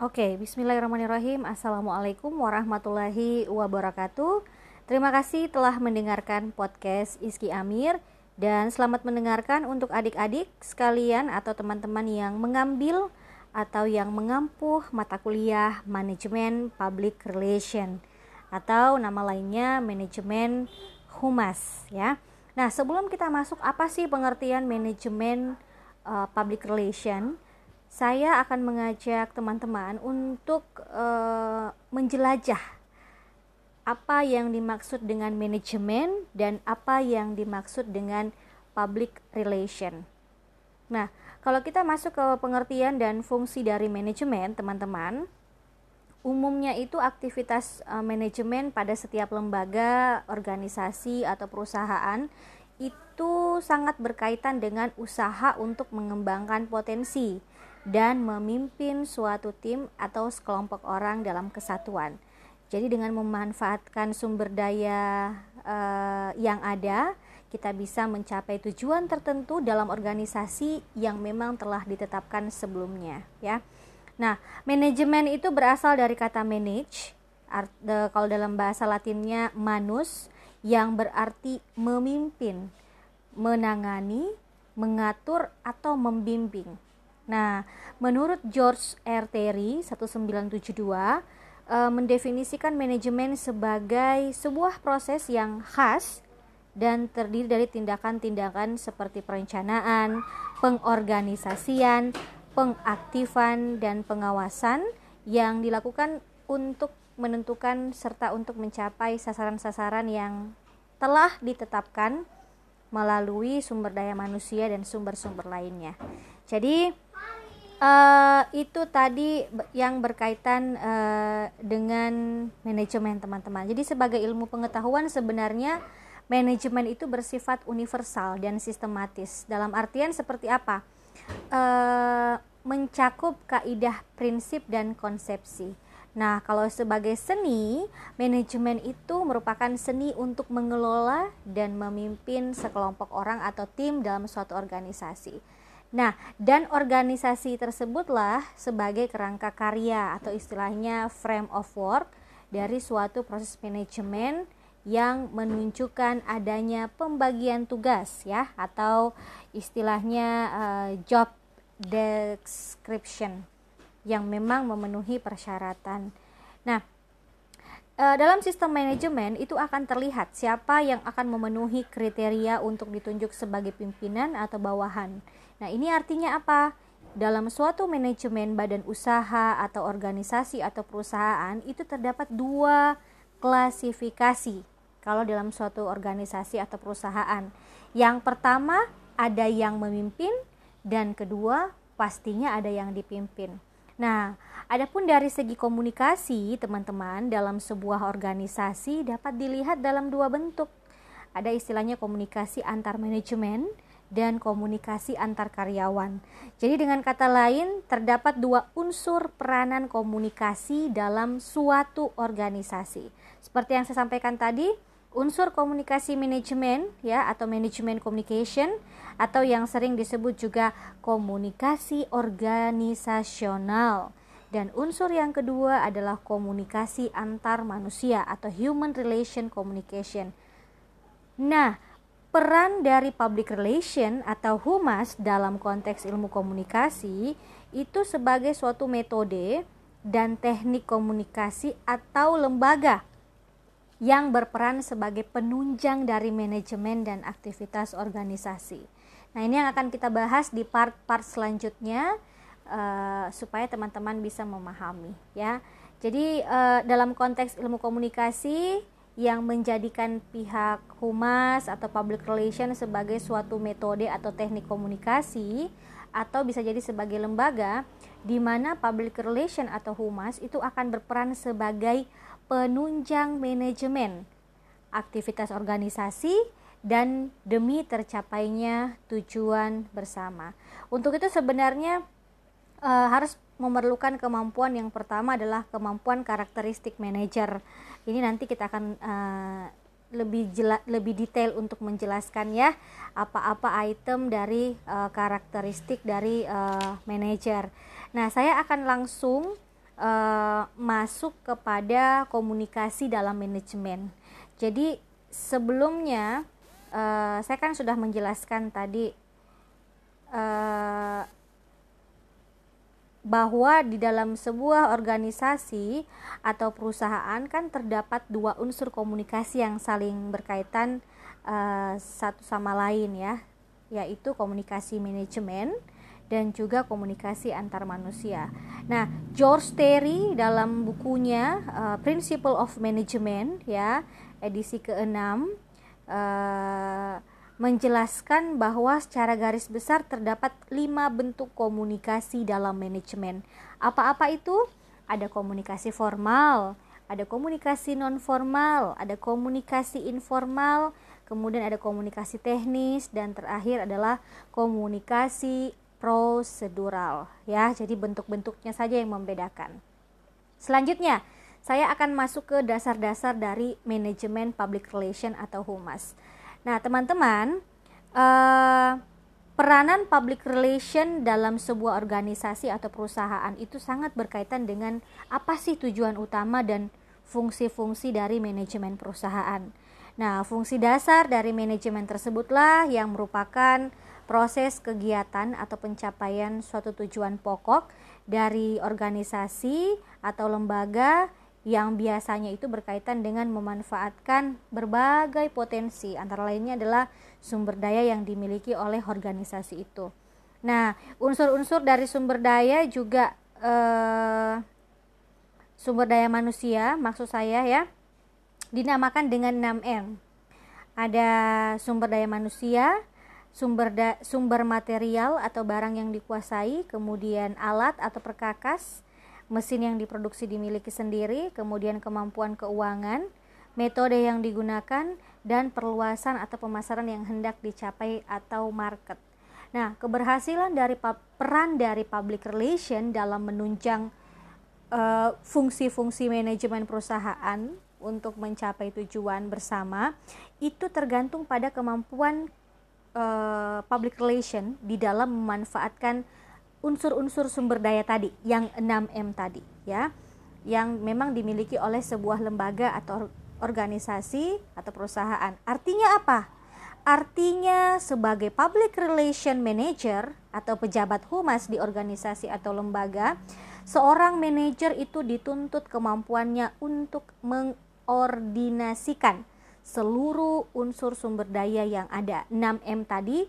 Oke, bismillahirrahmanirrahim. Assalamualaikum warahmatullahi wabarakatuh. Terima kasih telah mendengarkan podcast Iski Amir dan selamat mendengarkan untuk adik-adik sekalian atau teman-teman yang mengambil atau yang mengampuh mata kuliah Manajemen Public Relation atau nama lainnya Manajemen Humas ya. Nah, sebelum kita masuk apa sih pengertian manajemen uh, public relation? Saya akan mengajak teman-teman untuk uh, menjelajah apa yang dimaksud dengan manajemen dan apa yang dimaksud dengan public relation. Nah, kalau kita masuk ke pengertian dan fungsi dari manajemen, teman-teman, umumnya itu aktivitas uh, manajemen pada setiap lembaga, organisasi atau perusahaan itu sangat berkaitan dengan usaha untuk mengembangkan potensi dan memimpin suatu tim atau sekelompok orang dalam kesatuan. Jadi dengan memanfaatkan sumber daya uh, yang ada, kita bisa mencapai tujuan tertentu dalam organisasi yang memang telah ditetapkan sebelumnya, ya. Nah, manajemen itu berasal dari kata manage, art, kalau dalam bahasa Latinnya manus, yang berarti memimpin, menangani, mengatur atau membimbing. Nah, menurut George R. Terry 1972 uh, mendefinisikan manajemen sebagai sebuah proses yang khas dan terdiri dari tindakan-tindakan seperti perencanaan, pengorganisasian, pengaktifan dan pengawasan yang dilakukan untuk menentukan serta untuk mencapai sasaran-sasaran yang telah ditetapkan melalui sumber daya manusia dan sumber-sumber lainnya. Jadi uh, itu tadi yang berkaitan uh, dengan manajemen teman-teman. Jadi sebagai ilmu pengetahuan sebenarnya manajemen itu bersifat universal dan sistematis. Dalam artian seperti apa? Uh, mencakup kaidah prinsip dan konsepsi. Nah, kalau sebagai seni, manajemen itu merupakan seni untuk mengelola dan memimpin sekelompok orang atau tim dalam suatu organisasi. Nah, dan organisasi tersebutlah sebagai kerangka karya atau istilahnya frame of work dari suatu proses manajemen yang menunjukkan adanya pembagian tugas ya atau istilahnya uh, job description yang memang memenuhi persyaratan. Nah, dalam sistem manajemen itu akan terlihat siapa yang akan memenuhi kriteria untuk ditunjuk sebagai pimpinan atau bawahan. Nah, ini artinya apa? Dalam suatu manajemen badan usaha atau organisasi atau perusahaan itu terdapat dua klasifikasi kalau dalam suatu organisasi atau perusahaan. Yang pertama ada yang memimpin dan kedua pastinya ada yang dipimpin. Nah, adapun dari segi komunikasi, teman-teman, dalam sebuah organisasi dapat dilihat dalam dua bentuk. Ada istilahnya komunikasi antar manajemen dan komunikasi antar karyawan. Jadi dengan kata lain terdapat dua unsur peranan komunikasi dalam suatu organisasi. Seperti yang saya sampaikan tadi, unsur komunikasi manajemen ya atau manajemen communication atau yang sering disebut juga komunikasi organisasional. Dan unsur yang kedua adalah komunikasi antar manusia atau human relation communication. Nah, peran dari public relation atau humas dalam konteks ilmu komunikasi itu sebagai suatu metode dan teknik komunikasi atau lembaga yang berperan sebagai penunjang dari manajemen dan aktivitas organisasi. Nah, ini yang akan kita bahas di part-part selanjutnya uh, supaya teman-teman bisa memahami ya. Jadi uh, dalam konteks ilmu komunikasi yang menjadikan pihak humas atau public relation sebagai suatu metode atau teknik komunikasi atau bisa jadi sebagai lembaga di mana public relation atau humas itu akan berperan sebagai penunjang manajemen aktivitas organisasi dan demi tercapainya tujuan bersama. Untuk itu sebenarnya e, harus memerlukan kemampuan yang pertama adalah kemampuan karakteristik manajer ini nanti kita akan uh, lebih jela, lebih detail untuk menjelaskan ya apa-apa item dari uh, karakteristik dari uh, manajer. Nah, saya akan langsung uh, masuk kepada komunikasi dalam manajemen. Jadi sebelumnya uh, saya kan sudah menjelaskan tadi uh, bahwa di dalam sebuah organisasi atau perusahaan kan terdapat dua unsur komunikasi yang saling berkaitan uh, satu sama lain ya, yaitu komunikasi manajemen dan juga komunikasi antar manusia. Nah, George Terry dalam bukunya uh, Principle of Management ya edisi ke-6 uh, menjelaskan bahwa secara garis besar terdapat lima bentuk komunikasi dalam manajemen. Apa-apa itu? Ada komunikasi formal, ada komunikasi non formal, ada komunikasi informal, kemudian ada komunikasi teknis dan terakhir adalah komunikasi prosedural ya. Jadi bentuk-bentuknya saja yang membedakan. Selanjutnya, saya akan masuk ke dasar-dasar dari manajemen public relation atau humas. Nah, teman-teman, uh, peranan public relation dalam sebuah organisasi atau perusahaan itu sangat berkaitan dengan apa sih tujuan utama dan fungsi-fungsi dari manajemen perusahaan. Nah, fungsi dasar dari manajemen tersebutlah yang merupakan proses kegiatan atau pencapaian suatu tujuan pokok dari organisasi atau lembaga yang biasanya itu berkaitan dengan memanfaatkan berbagai potensi antara lainnya adalah sumber daya yang dimiliki oleh organisasi itu. Nah, unsur-unsur dari sumber daya juga eh, sumber daya manusia maksud saya ya dinamakan dengan 6M. Ada sumber daya manusia, sumber da sumber material atau barang yang dikuasai, kemudian alat atau perkakas, mesin yang diproduksi dimiliki sendiri, kemudian kemampuan keuangan, metode yang digunakan, dan perluasan atau pemasaran yang hendak dicapai atau market. Nah, keberhasilan dari peran dari public relation dalam menunjang uh, fungsi-fungsi manajemen perusahaan untuk mencapai tujuan bersama itu tergantung pada kemampuan uh, public relation di dalam memanfaatkan unsur-unsur sumber daya tadi yang 6M tadi ya yang memang dimiliki oleh sebuah lembaga atau organisasi atau perusahaan. Artinya apa? Artinya sebagai public relation manager atau pejabat humas di organisasi atau lembaga, seorang manajer itu dituntut kemampuannya untuk mengordinasikan seluruh unsur sumber daya yang ada 6M tadi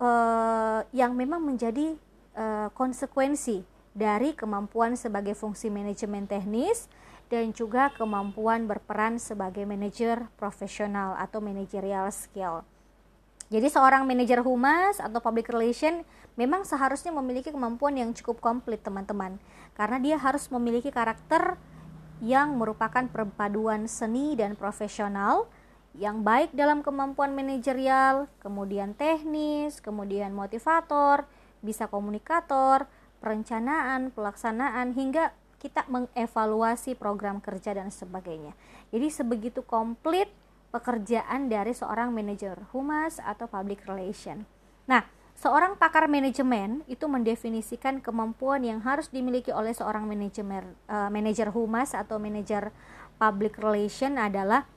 eh, yang memang menjadi uh, konsekuensi dari kemampuan sebagai fungsi manajemen teknis dan juga kemampuan berperan sebagai manajer profesional atau managerial skill. Jadi seorang manajer humas atau public relation memang seharusnya memiliki kemampuan yang cukup komplit teman-teman karena dia harus memiliki karakter yang merupakan perpaduan seni dan profesional yang baik dalam kemampuan manajerial, kemudian teknis, kemudian motivator, bisa komunikator, perencanaan, pelaksanaan hingga kita mengevaluasi program kerja dan sebagainya. Jadi sebegitu komplit pekerjaan dari seorang manajer humas atau public relation. Nah, seorang pakar manajemen itu mendefinisikan kemampuan yang harus dimiliki oleh seorang manajemen uh, manajer humas atau manajer public relation adalah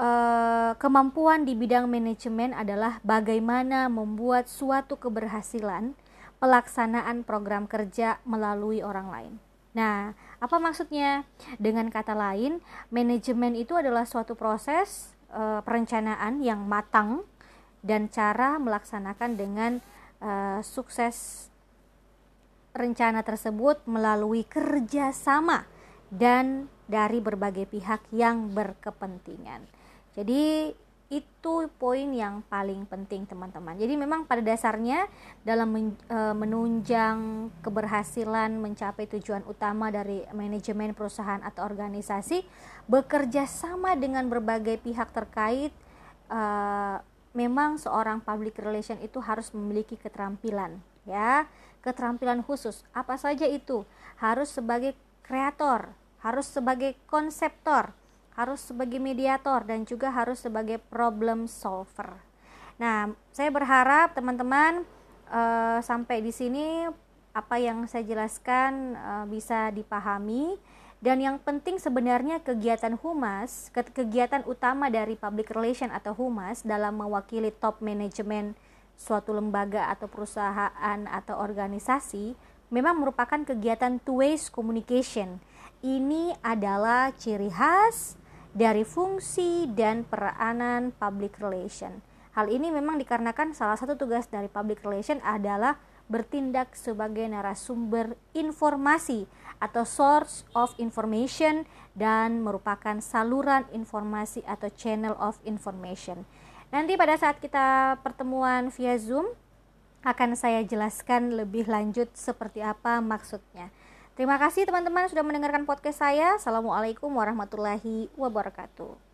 uh, kemampuan di bidang manajemen adalah bagaimana membuat suatu keberhasilan pelaksanaan program kerja melalui orang lain. Nah, apa maksudnya? Dengan kata lain, manajemen itu adalah suatu proses e, perencanaan yang matang dan cara melaksanakan dengan e, sukses rencana tersebut melalui kerjasama dan dari berbagai pihak yang berkepentingan. Jadi itu poin yang paling penting teman-teman. Jadi memang pada dasarnya dalam men, e, menunjang keberhasilan mencapai tujuan utama dari manajemen perusahaan atau organisasi bekerja sama dengan berbagai pihak terkait e, memang seorang public relation itu harus memiliki keterampilan ya, keterampilan khusus. Apa saja itu? Harus sebagai kreator, harus sebagai konseptor, harus sebagai mediator dan juga harus sebagai problem solver. Nah, saya berharap teman-teman uh, sampai di sini apa yang saya jelaskan uh, bisa dipahami dan yang penting sebenarnya kegiatan humas kegiatan utama dari public relation atau humas dalam mewakili top manajemen suatu lembaga atau perusahaan atau organisasi memang merupakan kegiatan two ways communication. Ini adalah ciri khas dari fungsi dan peranan public relation. Hal ini memang dikarenakan salah satu tugas dari public relation adalah bertindak sebagai narasumber informasi atau source of information dan merupakan saluran informasi atau channel of information. Nanti pada saat kita pertemuan via Zoom akan saya jelaskan lebih lanjut seperti apa maksudnya. Terima kasih teman-teman sudah mendengarkan podcast saya. Assalamualaikum warahmatullahi wabarakatuh.